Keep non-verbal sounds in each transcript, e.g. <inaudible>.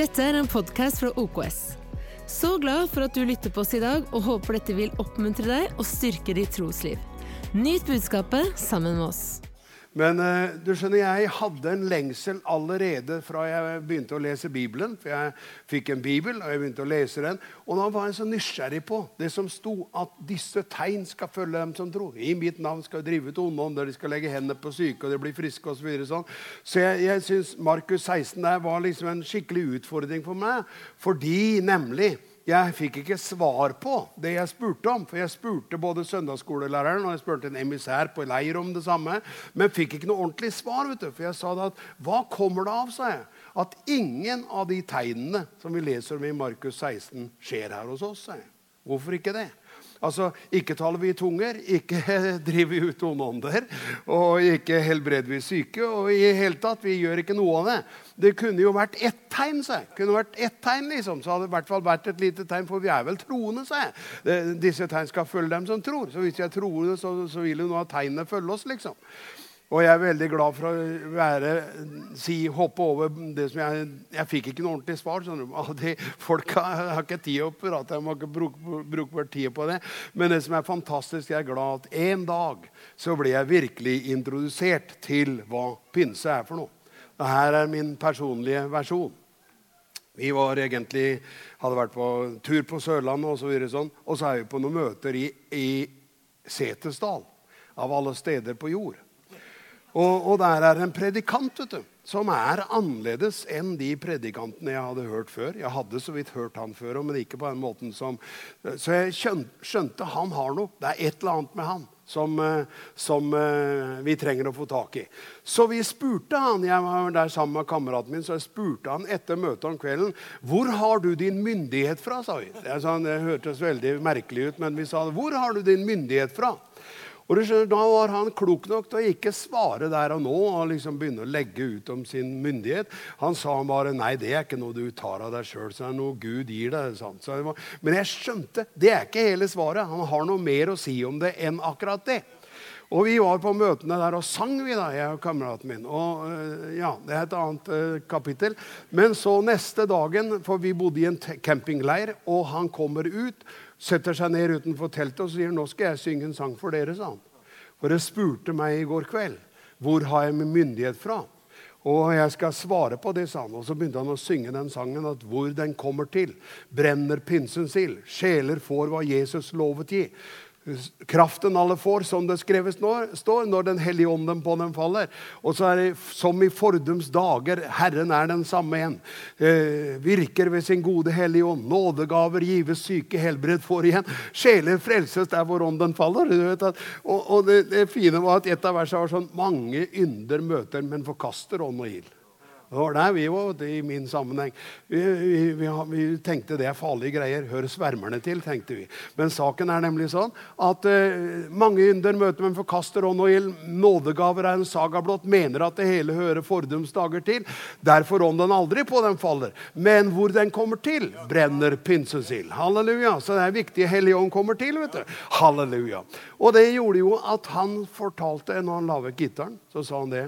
Dette er en podkast fra OKS. Så glad for at du lytter på oss i dag, og håper dette vil oppmuntre deg og styrke ditt trosliv. Nyt budskapet sammen med oss. Men eh, du skjønner, jeg hadde en lengsel allerede fra jeg begynte å lese Bibelen. For jeg fikk en bibel, og jeg begynte å lese den. Og da var jeg så nysgjerrig på det som sto at disse tegn skal følge dem som tror. I mitt navn skal drive ut onde ånder, de skal legge hendene på syke, og de blir friske osv. Så, sånn. så jeg, jeg syns Markus 16 der var liksom en skikkelig utfordring for meg. Fordi nemlig jeg fikk ikke svar på det jeg spurte om. For jeg spurte både søndagsskolelæreren og jeg spurte en emissær på leir om det samme. Men fikk ikke noe ordentlig svar. vet du. For jeg sa da at hva kommer det av, sa jeg. At ingen av de tegnene som vi leser om i Markus 16, skjer her hos oss. sa jeg. Hvorfor ikke det? Altså, Ikke taler vi i tunger, ikke <laughs> driver vi ut onde ånder, og ikke helbreder vi syke. og i hele tatt, Vi gjør ikke noe av det. Det kunne jo vært ett tegn, sa. Kunne vært ett tegn, liksom. Så hadde det i hvert fall vært et lite tegn, for vi er vel troende, sa jeg. Disse tegn skal følge dem som tror. Så hvis jeg er troende, så, så vil jo noe av tegnene følge oss, liksom. Og jeg er veldig glad for å være, si, hoppe over det som jeg Jeg fikk ikke noe ordentlig svar. Sånn, de folka har ikke tid å prate, jeg må ikke bruke, bruke tid på det. Men det som er fantastisk, jeg er glad at en dag så ble jeg virkelig introdusert til hva pinse er for noe. Dette er min personlige versjon. Vi var egentlig, hadde vært på tur på Sørlandet, og så, videre, sånn, og så er vi på noen møter i, i Setesdal. Av alle steder på jord. Og, og, der er en predikant vet du, som er annerledes enn de predikantene jeg hadde hørt før. Jeg hadde så vidt hørt han før, men ikke på den måten som Så jeg skjønte, han har noe. Det er et eller annet med han som, eh, som uh, vi trenger å få tak i. Så vi spurte han, jeg var der sammen med kameraten min, så jeg spurte han etter møtet om kvelden hvor har du din myndighet fra. sa vi. Det, sånn, det hørtes veldig merkelig ut, men vi sa hvor har du din myndighet fra. Og du skjønner, Da var han klok nok til å ikke svare der og nå og liksom begynne å legge ut om sin myndighet. Han sa bare nei, det er ikke noe du tar av deg sjøl, det er noe Gud gir deg. Det var, men jeg skjønte det er ikke hele svaret. Han har noe mer å si om det enn akkurat det. Og vi var på møtene der og sang, vi da, jeg og kameraten min. Og eh, ja, Det er et annet uh, kapittel. Men så neste dagen, for vi bodde i en campingleir, og han kommer ut setter seg ned utenfor teltet og sier 'Nå skal jeg synge en sang for dere', sa han. For det spurte meg i går kveld hvor har jeg min myndighet fra. Og jeg skal svare på det, sa han. Og så begynte han å synge den sangen at hvor den kommer til, brenner pinsens ild. Sjeler får hva Jesus lovet gi. Kraften alle får, som det skrevet står, når Den hellige ånden på dem faller. Og så er det som i fordums dager, Herren er den samme igjen. Eh, virker ved sin gode hellige ånd. Nådegaver gives, syke helbred får igjen. Sjeler frelses der hvor ånden faller. At, og, og det, det, fine var at et av versene var sånn Mange ynder møter, men forkaster ånd og ild. Der vi var i min sammenheng. Vi, vi, vi, tenkte det er farlige greier. Hør svermerne til, tenkte vi. Men saken er nemlig sånn at uh, mange ynder møter med forkaster ånd og ild. Nådegaver er en saga blått. Mener at det hele hører fordums dager til. Derfor ånden aldri på dem faller. Men hvor den kommer til, brenner pinsesild. Halleluja. Så det er viktig Hellige ånd kommer til. vet du. Halleluja. Og det gjorde jo at han fortalte, når han la gitaren, så sa han det.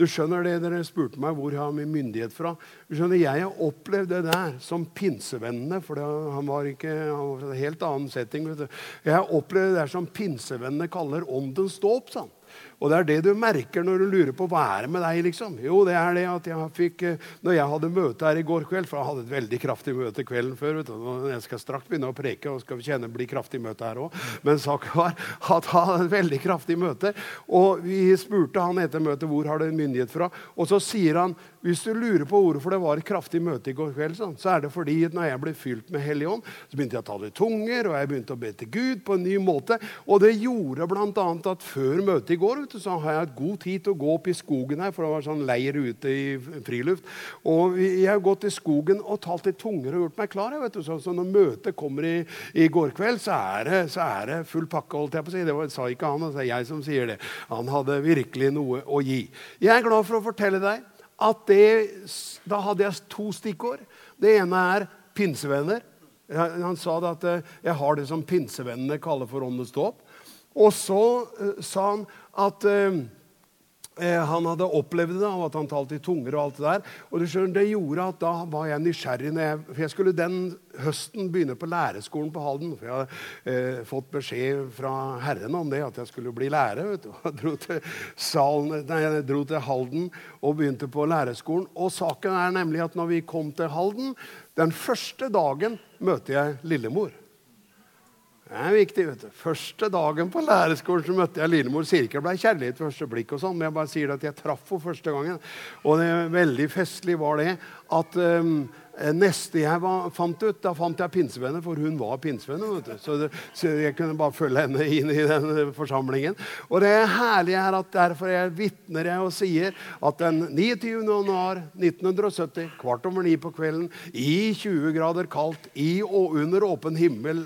Du skjønner det dere spurte meg hvor jeg har min myndighet fra. Du skjønner, Jeg har opplevd det der som pinsevennene, for han var ikke han var en helt annen setting. Jeg har opplevd det der som pinsevennene kaller åndens dåp. Sånn. Og det er det du merker når du lurer på hva er det med deg. liksom. Jo, det er det at jeg fikk, eh, når jeg hadde møte her i går kveld For jeg hadde et veldig kraftig møte kvelden før. vet du, Jeg skal straks begynne å preke og skal kjenne bli kraftig møte her òg. Men saken var at han hadde et veldig kraftig møte. Og vi spurte han etter møtet hvor har du myndighet fra. Og så sier han hvis du lurer på hvorfor det var et kraftig møte i går kveld, sånn, så er det fordi når jeg ble fylt med Hellig Ånd, så begynte jeg å tale tunger, og jeg begynte å be til Gud på en ny måte. Og det gjorde bl.a. at før møtet i går du, så har jeg hatt god tid til å gå opp i skogen her, for det var sånn leir ute i friluft. Og jeg har gått i skogen og talt i tunger og gjort meg klar. vet du. Så, så når møtet kommer i, i går kveld, så er, det, så er, det, full pakke. holdt jeg på å si. Det var, sa ikke han, det er jeg som sier det. Han hadde virkelig noe å gi. Jeg er glad for å fortelle deg at det, da hadde jeg to stikkord. Det ene er pinsevenner. Han sa det at eh, jeg har det som pinsevennene kaller for åndens dåp. Og så uh, sa han at uh, Eh, han hadde opplevd det, av at han talte i tunger og alt det der. Og du skjønner, det gjorde at da var jeg nysgjerrig. Jeg, for jeg skulle den høsten begynne på lærerskolen på Halden. For jeg hadde eh, fått beskjed fra Herren om det, at jeg skulle bli lærer. vet du. Jeg dro til, salen, nei, jeg dro til Halden og begynte på lærerskolen. Og saken er nemlig at når vi kom til Halden, den første dagen møter jeg lillemor. Det er viktig. vet du. Første dagen på lærerskolen så møtte jeg Lillemor. Sier ikke det ble kjærlighet ved første blikk, og sånn, men jeg bare sier at jeg traff henne første gangen. Og det veldig festlig var det at um, neste jeg var, fant ut, da fant jeg pinsevenner, for hun var pinsevenner. Så, så, jeg kunne bare følge henne inn i den forsamlingen. Og det herlige er at derfor jeg vitner jeg og sier at den 29. januar 1970, kvart over ni på kvelden, i 20 grader kaldt, i og under åpen himmel,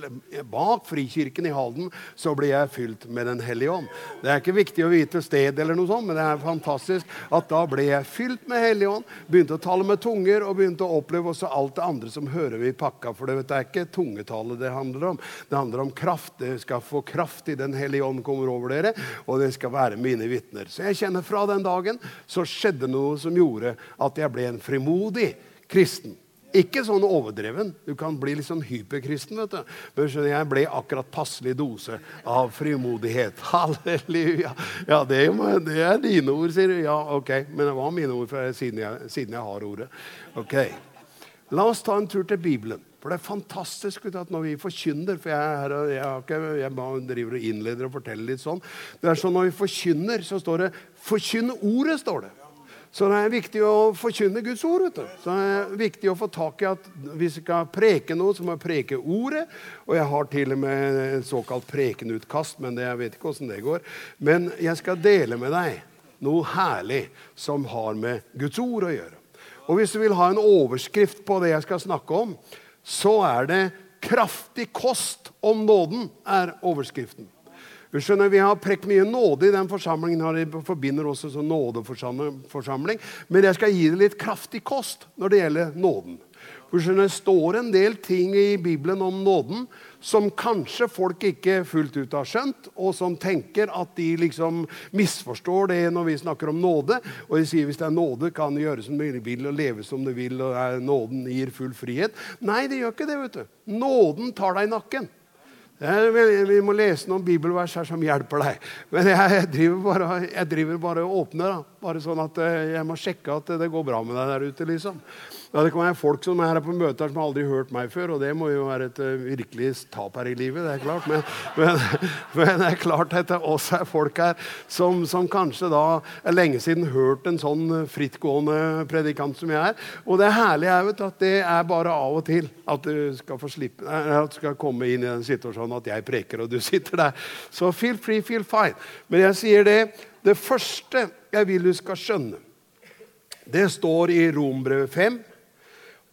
bak Frikirken i Halden, så ble jeg fylt med Den hellige ånd. Det er ikke viktig å vite sted, eller noe sånt, men det er fantastisk at da ble jeg fylt med Hellig ånd, begynte å tale med tunger og begynte å oppleve også alt det andre som hører vi i pakka. For det, vet er ikke tungetale det handler om. Det handler om kraft. Det skal få kraft i Den hellige ånd kommer over dere, og det skal være mine vitner. Så jeg kjenner fra den dagen så skjedde noe som gjorde at jeg ble en frimodig kristen. Ikke sånn overdreven. Du kan bli sånn hyperkristen. vet du. Men jeg ble akkurat passelig dose av frimodighet. <laughs> Halleluja. Ja, det, det, er dine ord, sier du. Ja, ok. Men det var mine ord siden jeg, siden jeg har ordet. Ok. La oss ta en tur til Bibelen. For det er fantastisk at når vi forkynner For jeg, jeg, ikke, jeg driver og innleder og forteller litt sånn. Det er sånn Når vi forkynner, så står det 'forkynn ordet'. står det. Så det er viktig å forkynne Guds ord. Vet du. Så det er viktig å få tak i at hvis vi skal preke noe, så må jeg preke ordet. Og jeg har til og med et såkalt prekenutkast, men det, jeg vet ikke åssen det går. Men jeg skal dele med deg noe herlig som har med Guds ord å gjøre. Og hvis du vil ha en overskrift på det jeg skal snakke om, så er det 'kraftig kost om nåden' er overskriften. Vi skjønner, vi har prekt mye nåde i den forsamlingen. her, forbinder også som nådeforsamling. Men jeg skal gi det litt kraftig kost når det gjelder nåden. For skjønner, Det står en del ting i Bibelen om nåden som kanskje folk ikke fullt ut har skjønt, og som tenker at de liksom misforstår det når vi snakker om nåde. Og de sier hvis det er nåde, kan du gjøre som du vil og leve som du vil, og nåden gir full frihet. Nei, det gjør ikke det. vet du. Nåden tar deg i nakken. Vi må lese noen bibelvers her som hjelper deg. Men jeg driver bare, jeg driver og åpner. Da. Bare sånn at eh, jeg må sjekke at det går bra med deg der ute. liksom. Ja, det kan være folk som er her på møter som aldri har hørt meg før, og det må jo være et uh, virkelig tap her i livet. det er klart. Men, men, <laughs> men det er klart at det også er folk her som, som kanskje da er lenge siden hørt en sånn frittgående predikant som jeg er. Og det herlige er vet, at det er bare av og til at du skal få slippe, at du skal komme inn i den situasjonen at jeg preker, og du sitter der. Så feel free, feel fine. Men jeg sier det, det første jeg vil du skal skjønne, det står i Rombrevet 5.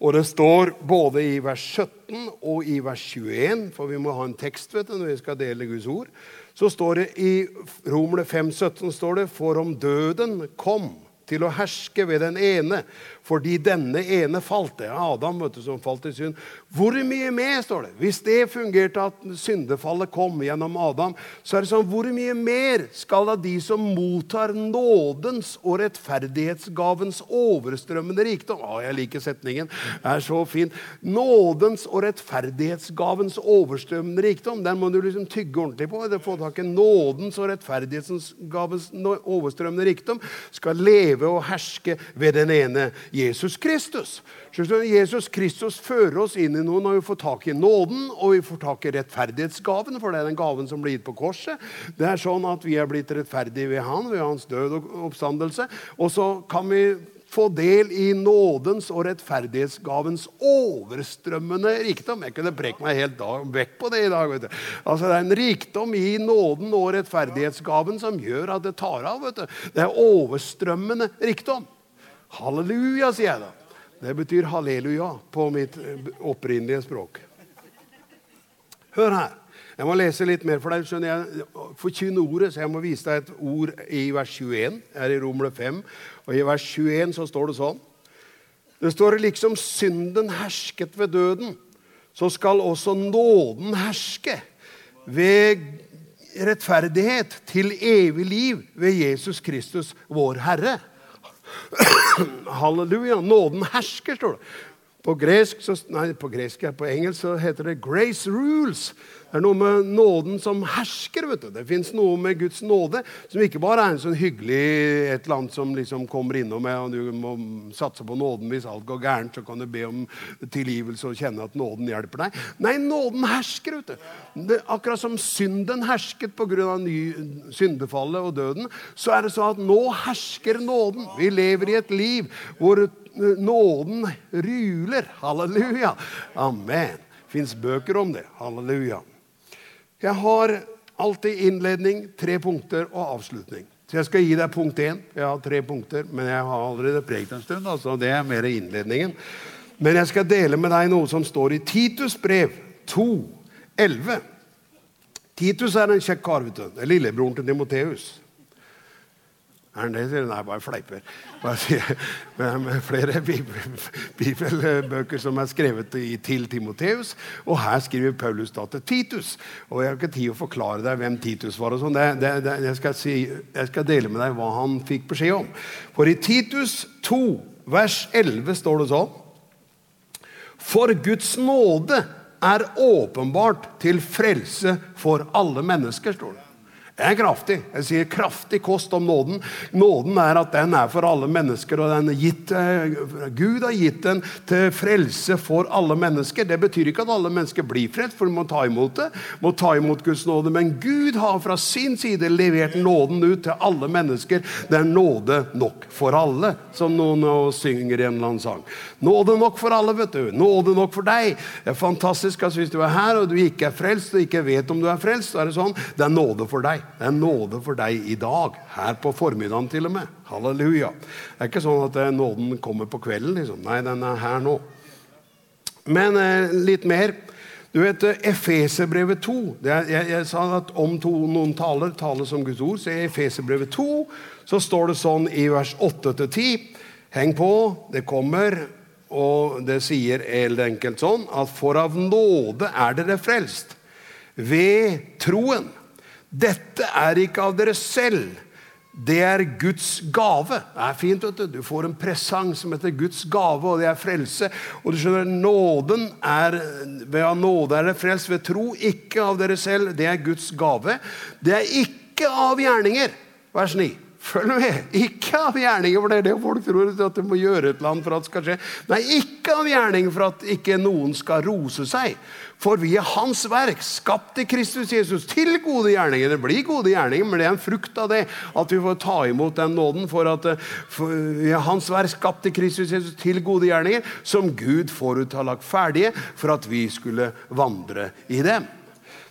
Og det står både i vers 17 og i vers 21, for vi må ha en tekst vet du, når vi skal dele Guds ord. Så står det i Romerne 5, 17 står det, For om døden kom til å herske ved den ene, fordi denne ene falt. Det er Adam vet du, som falt i synd. Hvor mye mer, står det? Hvis det fungerte at syndefallet kom gjennom Adam, så er det sånn Hvor mye mer skal da de som mottar nådens og rettferdighetsgavens overstrømmende rikdom Å, jeg liker setningen. Det er så fin. Nådens og rettferdighetsgavens overstrømmende rikdom. Den må du liksom tygge ordentlig på. Få tak i nådens og rettferdighetsgavens overstrømmende rikdom. Skal leve og herske ved den ene Jesus Kristus. Jesus Kristus fører oss inn i noe når vi får tak i nåden og vi får tak i rettferdighetsgaven, for det er den gaven som blir gitt på korset. Det er sånn at Vi er blitt rettferdige ved Han, ved Hans død og oppstandelse. Og så kan vi få del i nådens og rettferdighetsgavens overstrømmende rikdom. Jeg kunne preke meg helt vekk på det i dag. vet du. Altså, Det er en rikdom i nåden og rettferdighetsgaven som gjør at det tar av. vet du. Det er overstrømmende rikdom. Halleluja, sier jeg da. Det betyr halleluja på mitt opprinnelige språk. Hør her. Jeg må lese litt mer for deg. skjønner jeg, Forkynn ordet, så jeg må vise deg et ord i vers 21. her i Romle 5. Og I vers 21 så står det sånn. Det står liksom synden hersket ved døden, så skal også nåden herske ved rettferdighet til evig liv ved Jesus Kristus, vår Herre. <coughs> Halleluja. Nåden hersker, står det. På gresk, så, nei, på gresk, på engelsk så heter det 'grace rules'. Det er noe med nåden som hersker. vet du. Det fins noe med Guds nåde som ikke bare er en sånn hyggelig et eller annet som liksom kommer innom med, og du må satse på nåden hvis alt går gærent. Så kan du be om tilgivelse og kjenne at nåden hjelper deg. Nei, nåden hersker. vet du. Det, akkurat som synden hersket pga. syndefallet og døden, så er det sånn at nå hersker nåden. Vi lever i et liv hvor nåden ruler. Halleluja. Amen. Fins bøker om det. Halleluja. Jeg har alltid innledning, tre punkter og avslutning. Så jeg skal gi deg punkt én. Jeg har tre punkter, men jeg har allerede prekt en stund. altså Det er mer innledningen. Men jeg skal dele med deg noe som står i Titus brev 2, 11. Titus er en kjekk kar. vet du. Lillebroren til Timoteus. Er han det? sier Nei, bare fleiper. Med flere bibelbøker som er skrevet til Timoteus. Og her skriver Paulus da til Titus. Og Jeg har ikke tid å forklare deg hvem Titus var. og sånn. Jeg, si, jeg, skal dele med deg hva han fikk beskjed om. For i Titus 2, vers 11 står det sånn For Guds nåde er åpenbart til frelse for alle mennesker, står det. Det er kraftig. Jeg sier kraftig kost om nåden. Nåden er at den er for alle mennesker, og den er gitt, eh, Gud har gitt den til frelse for alle mennesker. Det betyr ikke at alle mennesker blir frelst, for de må ta imot det. må ta imot Guds nåde. Men Gud har fra sin side levert nåden ut til alle mennesker. Det er nåde nok for alle, som noen synger i en eller annen sang. Nåde nok for alle, vet du. Nåde nok for deg. Det er fantastisk at hvis du er her og du ikke er frelst og ikke vet om du er frelst, så er det sånn. Det er nåde for deg. Det er nåde for deg i dag. Her på formiddagen til og med. Halleluja. Det er ikke sånn at eh, nåden kommer på kvelden. liksom. Nei, den er her nå. Men eh, litt mer. Du vet, eh, Efeserbrevet 2 er, jeg, jeg, sa at om to, noen taler taler som Guds ord, så i Efeserbrevet 2 så står det sånn i vers 8-10 Heng på, det kommer. Og det sier helt enkelt sånn at for av nåde er dere frelst ved troen. Dette er ikke av dere selv. Det er Guds gave. Det er fint, vet Du Du får en presang som heter Guds gave, og det er frelse. Og du skjønner, nåden er, Ved av nåde er det frelst ved tro, ikke av dere selv. Det er Guds gave. Det er ikke av gjerninger. Vers 9. Følg med! Ikke av gjerninger, for det er det folk tror at de må gjøre et eller for at det skal skje. Nei, ikke av gjerning for at ikke noen skal rose seg. For vi er Hans verk, skapt i Kristus Jesus til gode gjerninger. Det blir gode gjerninger, men det er en frukt av det at vi får ta imot den nåden. For at for vi er Hans verk, skapt i Kristus Jesus til gode gjerninger, som Gud forut har lagt ferdige for at vi skulle vandre i dem.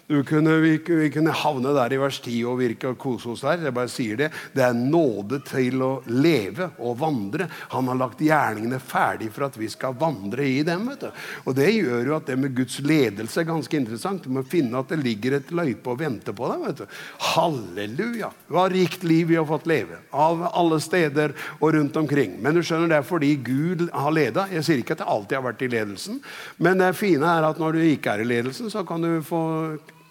Kunne, vi, vi, kunne havne der i vers 10 og virke og kose oss der. Jeg bare sier Det Det er nåde til å leve og vandre. Han har lagt gjerningene ferdig for at vi skal vandre i dem. vet du. Og Det gjør jo at det med Guds ledelse er ganske interessant. Du må finne at det ligger et løype og venter på deg. vet du. Halleluja! Hva rikt liv vi har fått leve. Av alle steder og rundt omkring. Men du skjønner det er fordi Gud har leda. Jeg sier ikke at jeg alltid har vært i ledelsen, men det fine er at når du ikke er i ledelsen, så kan du få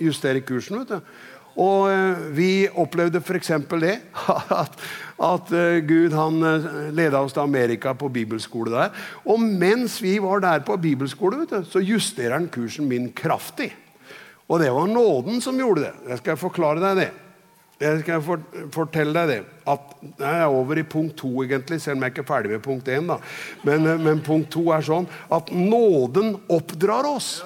justere kursen. vet du. Og eh, vi opplevde f.eks. det <laughs> at, at eh, Gud han eh, leda oss til Amerika på bibelskole der. Og mens vi var der på bibelskole, du, så justerer han kursen min kraftig. Og det var nåden som gjorde det. Jeg skal forklare deg det. Jeg skal fortelle deg det. At jeg er over i punkt to, egentlig, selv om jeg er ikke er ferdig med punkt én. Men, men punkt to er sånn at nåden oppdrar oss.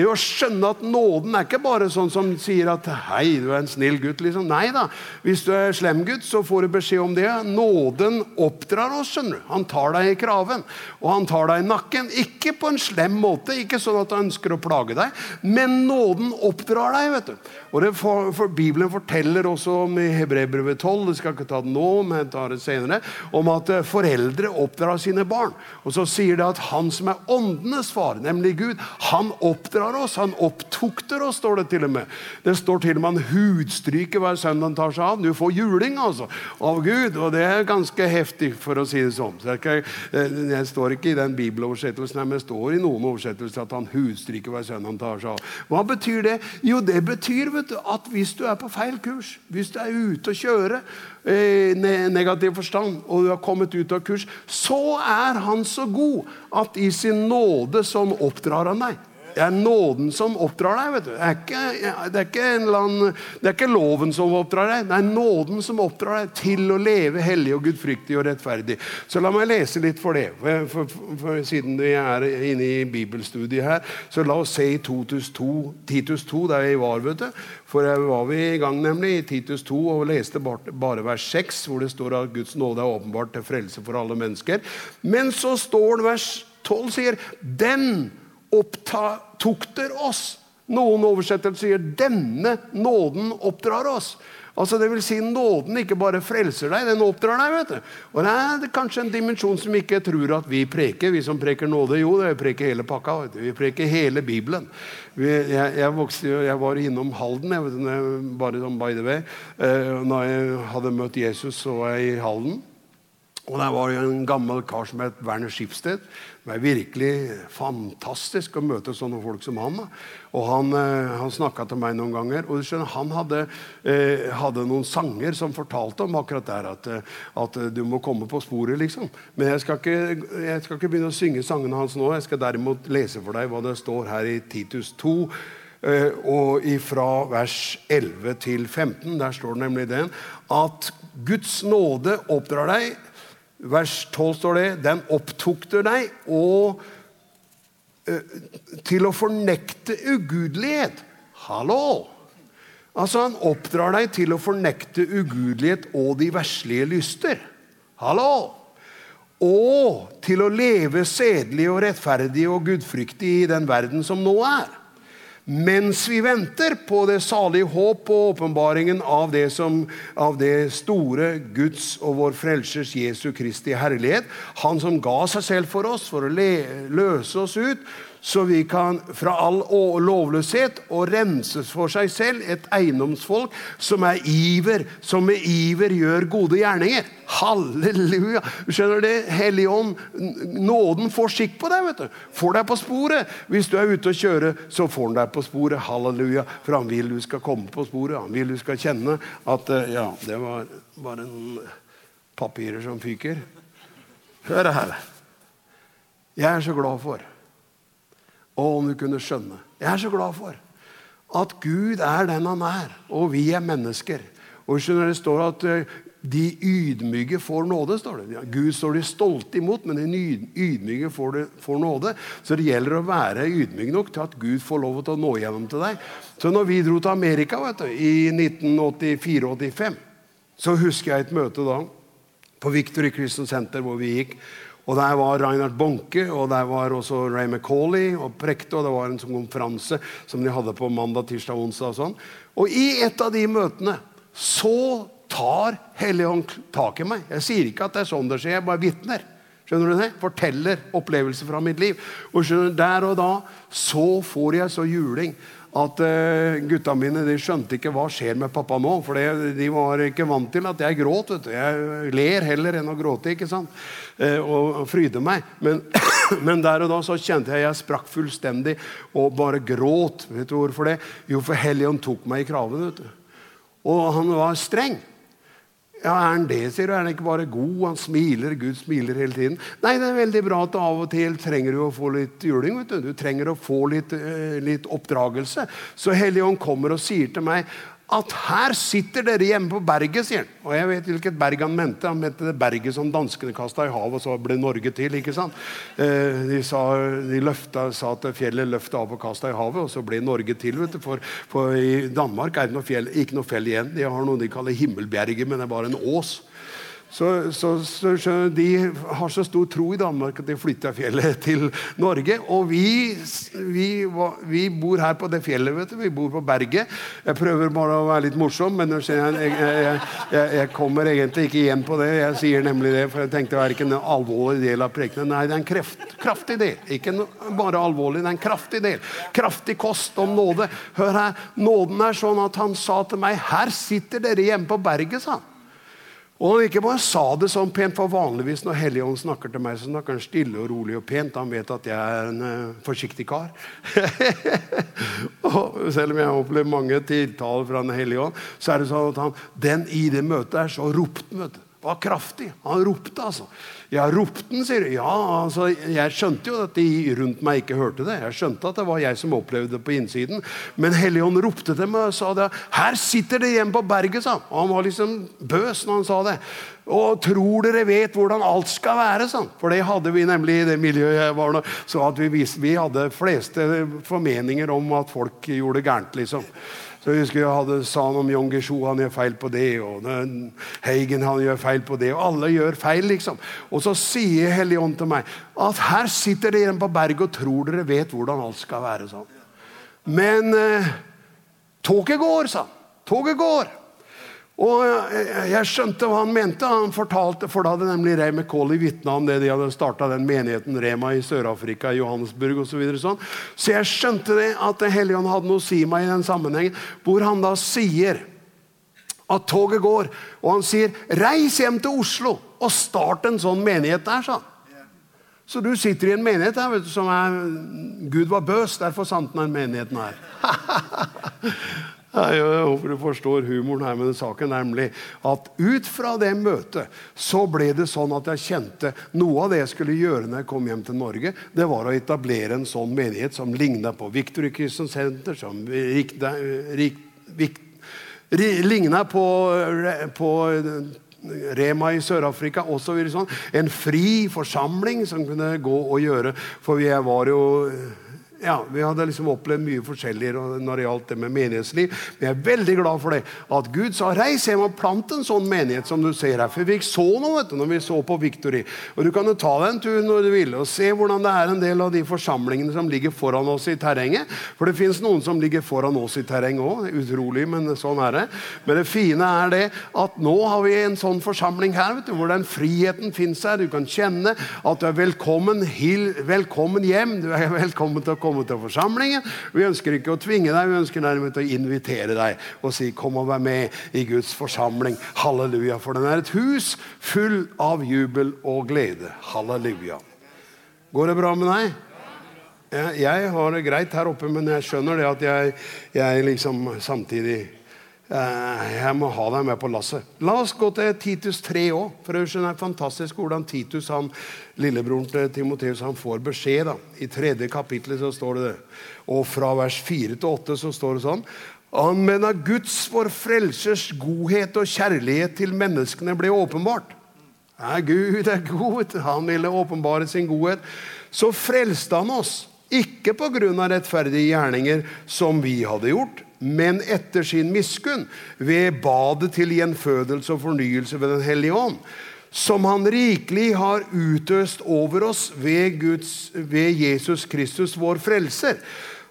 Det å skjønne at nåden er ikke bare sånn som sier at 'hei, du er en snill gutt'. liksom. Nei da. Hvis du er slem gutt, så får du beskjed om det. Nåden oppdrar oss. skjønner du. Han tar deg i kraven, og han tar deg i nakken. Ikke på en slem måte, ikke sånn at han ønsker å plage deg, men nåden oppdrar deg. vet du. Og det for, for Bibelen forteller også om i Hebreerbrevet 12 det skal ikke ta det nå, men jeg tar det senere, om at eh, foreldre oppdrar sine barn. Og så sier det at han som er åndenes far, nemlig Gud, han oppdrar oss. Han opptukter oss, står det til og med. Det står til og med han hudstryker hver sønn han tar seg av. Du får juling altså, av Gud, og det er ganske heftig, for å si det sånn. Så jeg, jeg, står ikke i den bibeloversettelsen, men det står i noen oversettelser at han hudstryker hver sønn han tar seg av. Hva betyr det? Jo, det betyr du, at hvis du er på feil kurs, hvis du er ute å kjøre i negativ forstand, og du har kommet ut av kurs, så er han så god at i sin nåde som oppdrar han deg. Det er nåden som oppdrar deg. vet du. Det er, ikke, det, er annen, det er, ikke, loven som oppdrar deg, det er nåden som oppdrar deg til å leve hellig og gudfryktig og rettferdig. Så la meg lese litt for det. For, for, for, siden vi er inne i bibelstudiet her, så la oss se i Titus 2, Titus 2 der vi var. vet du. For der var vi i gang nemlig i Titus 2 og leste bare, bare vers 6, hvor det står at Guds nåde er åpenbart til frelse for alle mennesker. Men så står det vers 12 sier den opptukter oss. Noen oversettelser sier 'denne nåden oppdrar oss'. Altså det vil si Nåden ikke bare frelser deg, den oppdrar deg. vet du. Og Det er kanskje en dimensjon som ikke tror at vi preker. Vi som preker nåde, jo, det preker hele pakka. vet du. Vi preker hele Bibelen. Vi, jeg, jeg, vokste, jeg, var innom Halden, jeg vet bare som by the way. Eh, når jeg hadde møtt Jesus, så var jeg i Halden. Og Der var jo en gammel kar som het Werner Skipsted. Det var virkelig fantastisk å møte sånne folk som han. Og Han, eh, han snakka til meg noen ganger. og skjønner, Han hadde, eh, hadde, noen sanger som fortalte om akkurat der at, eh, at, du må komme på sporet. liksom. Men jeg skal, ikke, jeg skal ikke begynne å synge sangene hans nå. Jeg skal derimot lese for deg hva det står her i Titus 2. Eh, og fra vers 11 til 15. Der står det nemlig den at Guds nåde oppdrar deg vers 12 står det Den opptukter deg og uh, til å fornekte ugudelighet. Hallo! Altså, han oppdrar deg til å fornekte ugudelighet og de verslige lyster. Hallo! Og til å leve sedelig og rettferdig og gudfryktig i den verden som nå er mens vi venter på det salige håp og åpenbaringen av av det store Guds og vår Frelsers Jesu Kristi herlighet. Han som ga seg selv for oss for å løse oss ut så vi kan fra all lovløshet og renses for seg selv et eiendomsfolk som er iver, som med iver gjør gode gjerninger. Halleluja! Skjønner du? Helligånd, nåden får skikk på deg. vet du. Får deg på sporet. Hvis du er ute og kjører, så får han deg på sporet. Halleluja! For han vil du skal komme på sporet. Han vil du skal kjenne at eh, Ja, det var bare en papirer som fyker. Hør her. Jeg er så glad for og om du kunne skjønne. Jeg er så glad for at Gud er den han er, og vi er mennesker. Og skjønner Det står at eh, de ydmyke får nåde. står det. Gud står de stolte imot, men de ydmyke får, det, får, nåde. Så det gjelder å være ydmyk nok til at Gud får lov til å nå gjennom til deg. Så når vi dro til Amerika du, i 1984-85, så husker jeg et møte da på Victory Christian Center hvor vi gikk. Og Der var Reinhard Bonke og der var også Ray McCauley og prekte. og Det var en sånn konferanse som de hadde på mandag, tirsdag, onsdag. Og sånn. Og i et av de møtene så tar Helligånd tak i meg. Jeg sier ikke at det er sånn det skjer, jeg bare vitner. Skjønner du det? Forteller opplevelser fra mitt liv. Og skjønner, Der og da så får jeg så juling at uh, gutta mine de skjønte ikke hva skjer med pappa nå. For de var ikke vant til at jeg gråt. vet du. Jeg ler heller enn å gråte. ikke sant? Uh, og, fryder meg. Men, <clears throat> men, der og da så kjente jeg jeg sprakk fullstendig og bare gråt. Vet du hvorfor det? Jo, for Helligånd tok meg i kraven. vet du. Og han var streng. Ja, Er han det, sier du? Er han ikke bare god? Han smiler. Gud smiler hele tiden. Nei, det er veldig bra at av og til trenger du å få litt juling. vet Du Du trenger å få litt, uh, litt oppdragelse. Så Helligånd kommer og sier til meg at her sitter dere hjemme på berget, sier han. Og jeg vet hvilket berg han mente. Han mente det berget som danskene kasta i havet, og så ble Norge til. ikke sant? Eh, de, sa, de løfta, sa at fjellet løfta av og kasta i havet, og så ble Norge til. vet du. For, for i Danmark er det noe fjell, ikke noe fjell igjen. De har noe de kaller Himmelbjerget, men det er bare en ås. Så, så, så, De har så stor tro i Danmark at de flytta fjellet <laughs> til Norge. Og vi, vi, vi, bor her på det fjellet. vet du. Vi bor på berget. Jeg prøver bare å være litt morsom, men jeg, jeg, jeg, jeg, kommer egentlig ikke igjen på det. Jeg sier nemlig det, for jeg tenkte det er ikke en alvorlig del av prekenen. Nei, det er en kreft, kraftig del. Ikke bare alvorlig, det er en kraftig del. Kraftig kost om nåde. Hør her, Nåden er sånn at han sa til meg Her sitter dere hjemme på berget, sa han. Og han ikke bare sa det sånn pent, for vanligvis når Helligånd snakker til meg, så snakker han stille og rolig og pent. Han vet at jeg er en uh, forsiktig kar. <laughs> og selv om jeg har opplevd mange tiltaler fra Den hellige ånd, så er det sånn at han, den i det møtet er så ropte han var kraftig. Han ropte, altså. Ja, ropte han, sier du. Ja, altså, jeg skjønte jo at de rundt meg ikke hørte det. Jeg skjønte at det var jeg som opplevde det på innsiden. Men Helligånd ropte til meg og sa det. 'Her sitter det hjemme på berget', sa han. Han var liksom bøs når han sa det. Og tror dere vet hvordan alt skal være, sånn. For det hadde vi nemlig i det miljøet jeg var nå. Så vi, vi hadde fleste formeninger om at folk gjorde gærent, liksom. Så jeg husker jeg hadde sa han om Jon Gesho, han gjør feil på det. Og Heigen han gjør feil på det. Og alle gjør feil, liksom. Og så sier Helligånd til meg at her sitter dere på berget og tror dere vet hvordan alt skal være. sånn. Men eh, toget går, sa han. Toget går. Og Jeg skjønte hva han mente. Han fortalte, for da hadde nemlig Ray McCauley vitna om det de hadde starta den menigheten Rema i Sør-Afrika, i Johannesburg osv. Så, videre, sånn. så jeg skjønte det at Helligånd hadde noe å si meg i den sammenhengen, hvor han da sier at toget går, og han sier 'reis hjem til Oslo og start en sånn menighet der', sa han. Så du sitter i en menighet der, vet du, som er Gud var bøs, derfor sank den menigheten her. <laughs> Jeg håper du forstår humoren her med den saken. Nemlig at ut fra det møtet så ble det sånn at jeg kjente noe av det jeg skulle gjøre når jeg kom hjem til Norge, det var å etablere en sånn menighet som ligna på Victory Christian Center, som ligna på, på Rema i Sør-Afrika osv. Sånn. En fri forsamling som kunne gå og gjøre. For jeg var jo ja, Vi hadde liksom opplevd mye forskjellig når det gjaldt det med menighetsliv. Men jeg er veldig glad for det. At Gud sa 'reis hjem og plant en sånn menighet', som du ser her. For vi så noe vet du, når vi så på Victory. Og Du kan jo ta deg en tur når du vil og se hvordan det er en del av de forsamlingene som ligger foran oss i terrenget. For det fins noen som ligger foran oss i terrenget òg. Utrolig, men sånn er det. Men det fine er det at nå har vi en sånn forsamling her vet du, hvor den friheten fins her. Du kan kjenne at du er velkommen, velkommen hjem. Du er velkommen til å komme komme til forsamlingen. Vi ønsker ikke å tvinge deg, vi ønsker nærmest å invitere deg og si 'kom og vær med i Guds forsamling'. Halleluja. For den er et hus full av jubel og glede. Halleluja. Går det bra med deg? Jeg har det greit her oppe, men jeg skjønner det at jeg, jeg liksom samtidig jeg må ha deg med på lasset. La oss gå til Titus 3 òg. For det er fantastisk hvordan Titus, han, lillebroren til Timoteus, han får beskjed. da. I tredje kapittel så står det det. Og fra vers 4 til 8 så står det sånn. Men av Guds, vår frelsers, godhet og kjærlighet til menneskene ble åpenbart. Ja, Gud er god. Han ville åpenbare sin godhet. Så frelste han oss. Ikke pga. rettferdige gjerninger som vi hadde gjort, men etter sin miskunn, ved badet til gjenfødelse og fornyelse ved Den hellige ånd, som han rikelig har utøst over oss ved, Guds, ved Jesus Kristus, vår frelser.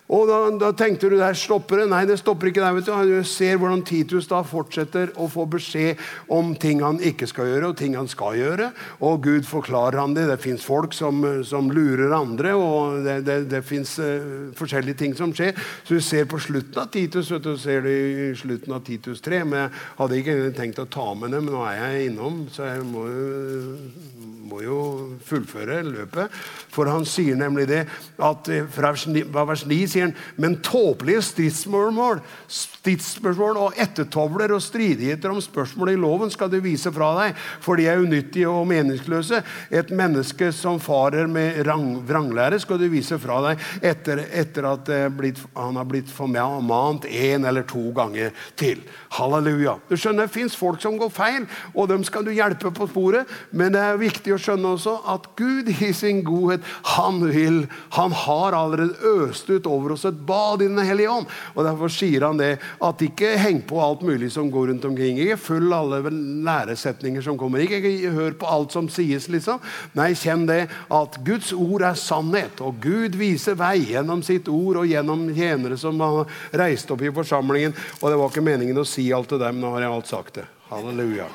Og da, da, tenkte du der stopper det. Nei, det stopper ikke der. vet Du Du ser hvordan Titus da fortsetter å få beskjed om ting han ikke skal gjøre, og ting han skal gjøre. Og Gud forklarer han det. Det fins folk som, som, lurer andre, og det, det, det fins uh, eh, forskjellige ting som skjer. Så du ser på slutten av Titus, vet du, ser du i slutten av Titus 3. Men jeg hadde ikke tenkt å ta med det, men nå er jeg innom, så jeg må jo må jo fullføre løpet. For han sier nemlig det at fra vers 9 sier han men tåpelige stridsspørsmål, stridsspørsmål og ettertavler og stridigheter om spørsmål i loven skal du vise fra deg, for de er unyttige og meningsløse. Et menneske som farer med vranglære, skal du vise fra deg etter, etter at blitt, han har blitt formant én eller to ganger til. Halleluja. Du skjønner, Det fins folk som går feil, og dem skal du hjelpe på sporet, men det er viktig å skjønne også at Gud i sin godhet han vil, han har allerede øst ut over oss et bad i Den hellige ånd. Og Derfor sier han det at ikke heng på alt mulig som går rundt omkring. Ikke følg alle læresetninger som kommer. Ikke, ikke hør på alt som sies, liksom. Nei, kjenn det at Guds ord er sannhet. Og Gud viser vei gjennom sitt ord og gjennom tjenere som har reist opp i forsamlingen. Og det var ikke meningen å si alt til dem. Nå har jeg alt sagt det. Halleluja.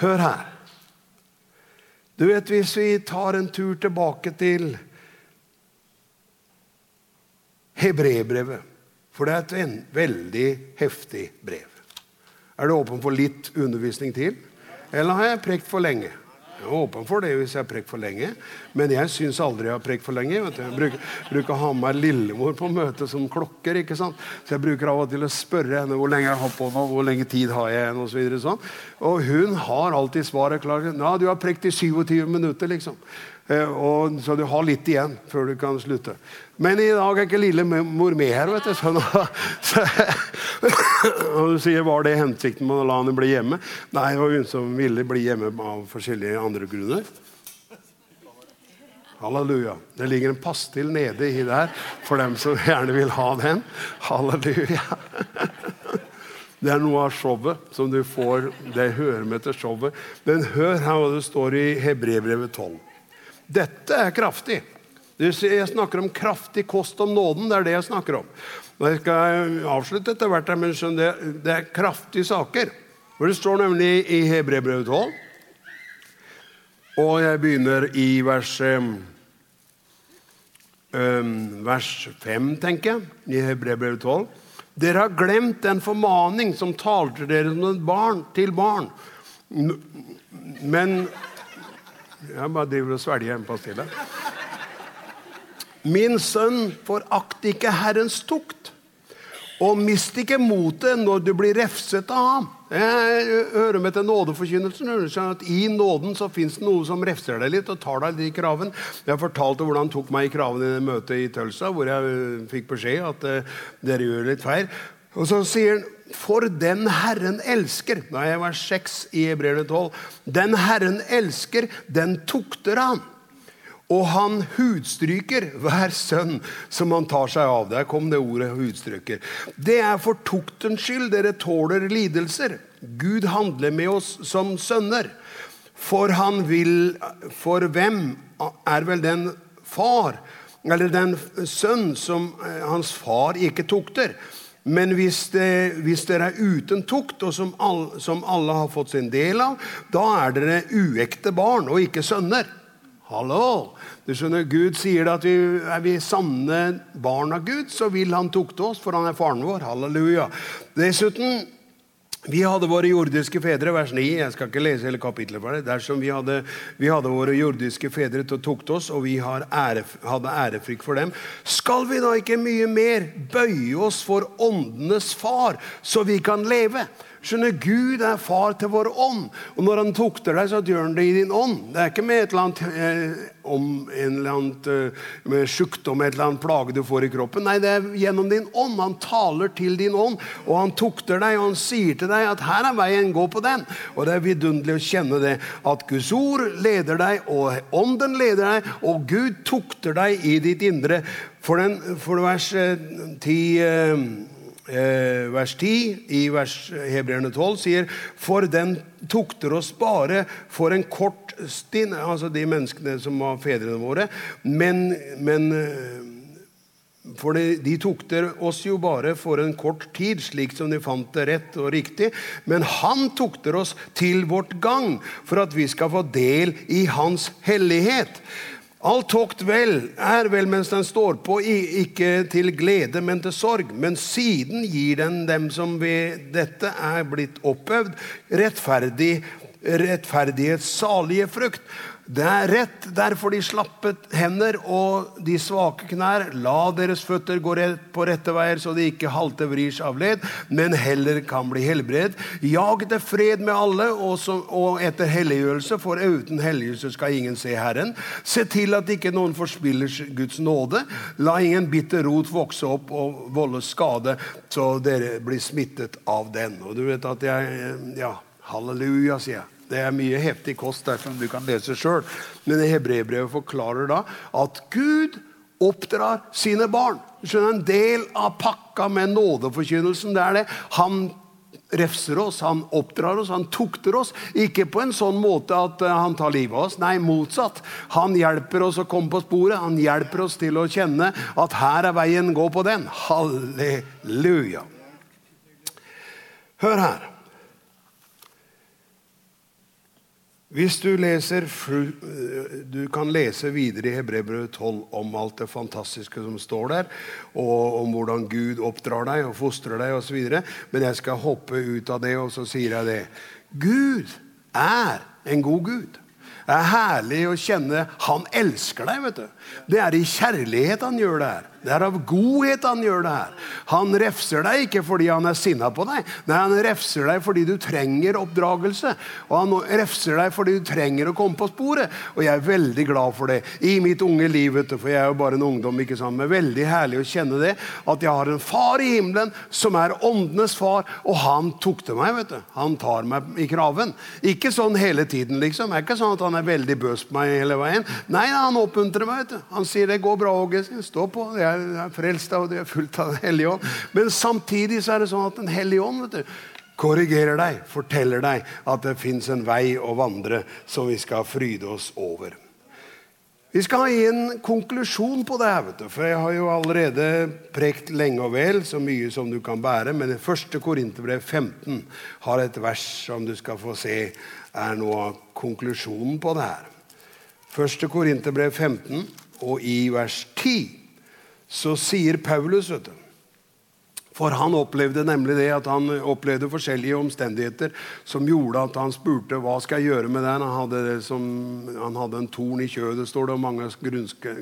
Hør her. Du vet, Hvis vi tar en tur tilbake til Hebrebrevet For det er et veldig heftig brev. Er du åpen for litt undervisning til? Eller har jeg prekt for lenge? Jeg er åpen for det hvis jeg har prekt for lenge, men jeg syns aldri jeg har prekt for lenge. Jeg bruker, bruker, å ha med lillemor på møte som klokker. ikke sant? Så jeg bruker av og til å spørre henne hvor lenge jeg har på nå, hvor lenge tid har jeg igjen, og, Så sånn. Og hun har alltid svaret klart. Ja, du har prekt i 27 minutter, liksom. Eh, og, så du har litt igjen før du kan slutte. Men i dag er ikke lillemor med her. vet du. Så, <laughs> så, og du sier var det hensikten med å la henne bli hjemme? Nei, det var hun som ville bli hjemme av forskjellige andre grunner. Halleluja. Det ligger en pastill nede i der for dem som gjerne vil ha den. Halleluja. <laughs> Det er noe av showet som du får. Det hører med til showet. Men hør her hva det står i Hebrevbrevet 12. Dette er kraftig. Jeg snakker om kraftig kost om nåden. Det er det jeg snakker om. Jeg skal avslutte etter hvert, men det, er kraftige saker. For Det står nemlig i Hebrebrevet 12. Og jeg begynner i vers, vers 5, tenker jeg, i Hebrebrevet 12. Dere har glemt den formaning som talte dere som et barn til barn. Men jeg bare driver og svelger en pastille. Min sønn, forakt ikke Herrens tukt, og mist ikke motet når du blir refset av ham. Jeg hører med til nådeforkynnelsen. I nåden så fins det noe som refser deg litt og tar deg litt i kraven. Jeg fortalte hvordan han tok meg i kraven i det møtet i Tølsa, hvor jeg eh, fikk beskjed at uh, dere gjør litt feil. Og så sier han for den Herren elsker Nå er jeg vers 6 i Hebreerne 12. Den Herren elsker, den tukter han. Og han hudstryker hver sønn som han tar seg av. Der kom det ordet 'hudstryker'. Det er for tuktens skyld dere tåler lidelser. Gud handler med oss som sønner. For han vil For hvem er vel den far, eller den sønn, som eh, hans far ikke tukter? Men hvis, det, hvis, dere er uten tukt, og som alle, som alle, har fått sin del av, da er dere uekte barn og ikke sønner. Hallo! Du skjønner, Gud sier at vi, er vi sanne barn av Gud, så vil han tukte oss, for han er faren vår. Halleluja. Dessuten vi hadde våre jordiske fedre, vers 9. Jeg skal ikke lese hele kapittelet for det. Dersom vi hadde, vi hadde våre jordiske fedre til å tukte oss, og vi ære, hadde ærefrykt for dem, skal vi da ikke mye mer bøye oss for åndenes far, så vi kan leve? Skjønner, Gud er far til vår ånd. Og når han tukter deg, så gjør han det i din ånd. Det er ikke med et eller annet eh, om en eller annet eh, med sykdom, et eller annet plage du får i kroppen. Nei, det er gjennom din ånd. Han taler til din ånd, og han tukter deg, og han sier til deg at her er veien, gå på den. Og det er vidunderlig å kjenne det, at Guds ord leder deg, og ånden leder deg, og Gud tukter deg i ditt indre. For, den, for vers 10 eh, Eh, vers 10 i vers Hebreerne 12 sier For den tukter oss bare for en kort stund, altså de menneskene som var fedrene våre. Men, men eh, for de, de, tukter oss jo bare for en kort tid, slik som de fant det rett og riktig. Men han tukter oss til vårt gang, for at vi skal få del i hans hellighet. Alt tokt vel er vel mens den står på, ikke til glede, men til sorg. Men siden gir den dem som ved dette er blitt oppøvd, rettferdig, rettferdighets salige frukt. Det er rett derfor de slappet hender og de svake knær. La deres føtter gå rett på rette veier, så de ikke halte vris av led, men heller kan bli helbredet. Jag etter fred med alle og, så, og etter helliggjørelse, for uten helliggjørelse skal ingen se Herren. Se til at ikke noen forspiller Guds nåde. La ingen bitter rot vokse opp og volde skade, så dere blir smittet av den. Og du vet at jeg Ja, halleluja, sier jeg. Det er mye heftig kost der som du kan lese sjøl. Men Hebrebrevet forklarer da at Gud oppdrar sine barn. Skjønner En del av pakka med nådeforkynnelsen det er det. Han refser oss, han oppdrar oss, han tukter oss. Ikke på en sånn måte at eh, han tar livet av oss. Nei, motsatt. Han hjelper oss å komme på sporet. Han hjelper oss til å kjenne at her er veien, gå på den. Halleluja. Hør her. Hvis du leser Du kan lese videre i Hebrevet 12 om alt det fantastiske som står der, og om hvordan Gud oppdrar deg og fostrer deg osv. Men jeg skal hoppe ut av det, og så sier jeg det. Gud er en god Gud. Det er herlig å kjenne Han elsker deg. vet du. Det er i kjærlighet han gjør det her. Det er av godhet han gjør det her. Han refser deg ikke fordi han er sinna på deg. Nei, han refser deg fordi du trenger oppdragelse. Og han refser deg fordi du trenger å komme på sporet. Og jeg er veldig glad for det i mitt unge liv, vet du, for jeg er jo bare en ungdom. ikke sant? Men veldig herlig å kjenne det, at jeg har en far i himmelen som er åndenes far, og han tok til meg. vet du. Han tar meg i kraven. Ikke sånn hele tiden, liksom. Det er ikke sånn at han er veldig bøs på meg hele veien. Nei, han oppmuntrer meg. vet du. Han sier det går bra, Åge. Stå på. Jeg er frelst av, og du er fullt av Den hellige ånd. Men samtidig så er det sånn at Den hellige ånd vet du, korrigerer deg, forteller deg at det fins en vei å vandre som vi skal fryde oss over. Vi skal gi en konklusjon på det her, vet du, for jeg har jo allerede prekt lenge og vel, så mye som du kan bære. Men det første Korinterbrev 15 har et vers som du skal få se er noe av konklusjonen på det her. Første Korinterbrev 15 og i vers 10 så sier Paulus vet du, for han opplevde nemlig det at han opplevde forskjellige omstendigheter som gjorde at han spurte hva skal jeg gjøre med den. Han hadde, som, han hadde en torn i kjødet, står det, og mange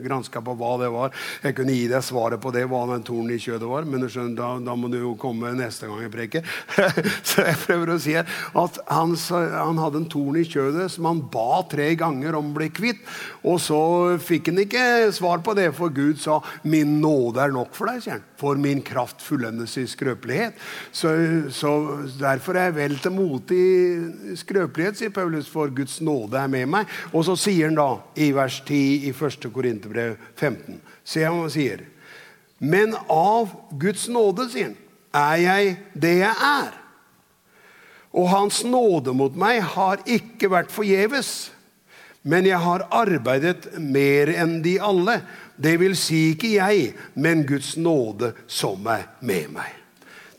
granska på hva det var. Jeg kunne gi deg svaret på det, hva den tornen i kjødet var, men skjønner, da, da, må du jo komme neste gang jeg preker. <laughs> Så jeg prøver å si at han, han hadde en torn i kjødet som han ba tre ganger om å bli kvitt. Og så fikk han ikke svar på det, for Gud sa 'min nåde er nok for deg', sier han. For min kraft fullendes i skrøpelighet. Så, så derfor er jeg vel til mote i skrøpelighet, sier Paulus, for Guds nåde er med meg. Og så sier han da i vers 10 i 1. Korinterbrev 15 Se hva han sier. Men av Guds nåde, sier han, er jeg det jeg er. Og hans nåde mot meg har ikke vært forgjeves. Men jeg har arbeidet mer enn de alle. Det vil si ikke jeg, men Guds nåde som er med meg.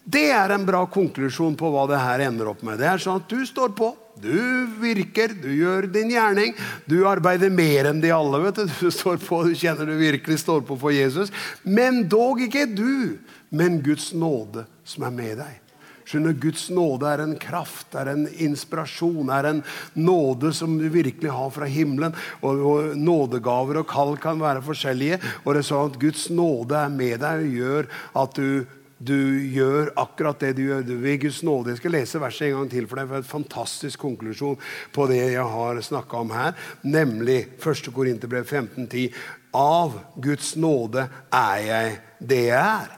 Det er en bra konklusjon på hva det her ender opp med. Det er sånn at Du står på, du virker, du gjør din gjerning. Du arbeider mer enn de alle. vet Du <laughs> Du står på, du kjenner du virkelig står på for Jesus. Men dog ikke du, men Guds nåde som er med deg. Skjønner, Guds nåde er en kraft, er en inspirasjon, er en nåde som du virkelig har fra himmelen. Og, og Nådegaver og kall kan være forskjellige. Og det er sånn at Guds nåde er med deg og gjør at du du gjør akkurat det du gjør. Du ved Guds nåde. Jeg skal lese verset en gang til for deg. for en fantastisk konklusjon på det jeg har snakka om her. Nemlig 1. Korinterbrev 15,10. Av Guds nåde er jeg det jeg er.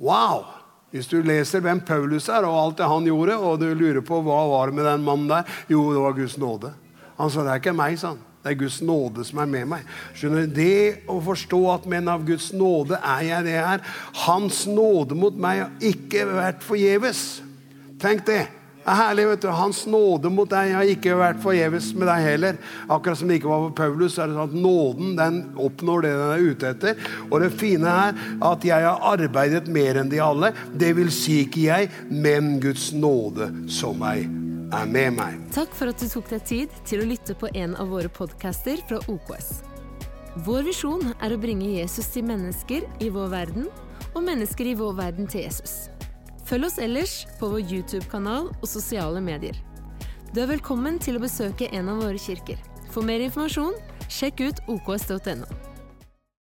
Wow! Hvis du leser hvem Paulus er, og alt det han gjorde, og du lurer på hva var det med den mannen der, jo, det var Guds nåde. Han sa det er ikke meg, sa han. Det er Guds nåde som er med meg. Skjønner du? Det å forstå at men av Guds nåde er jeg det jeg er. Hans nåde mot meg har ikke vært forgjeves. Tenk det. Det er herlig, vet du. Hans nåde mot deg har ikke vært forgjeves med deg heller. Akkurat som det ikke var for Paulus, er det sånn at nåden den oppnår det den er ute etter. Og det fine er at jeg har arbeidet mer enn de alle. Det vil si ikke jeg, men Guds nåde som meg er med meg. Takk for at du tok deg tid til å lytte på en av våre podcaster fra OKS. Vår visjon er å bringe Jesus til mennesker i vår verden, og mennesker i vår verden til Jesus. Følg oss ellers på vår YouTube-kanal og sosiale medier. Du er velkommen til å besøke en av våre kirker. For mer informasjon, sjekk ut oks.no.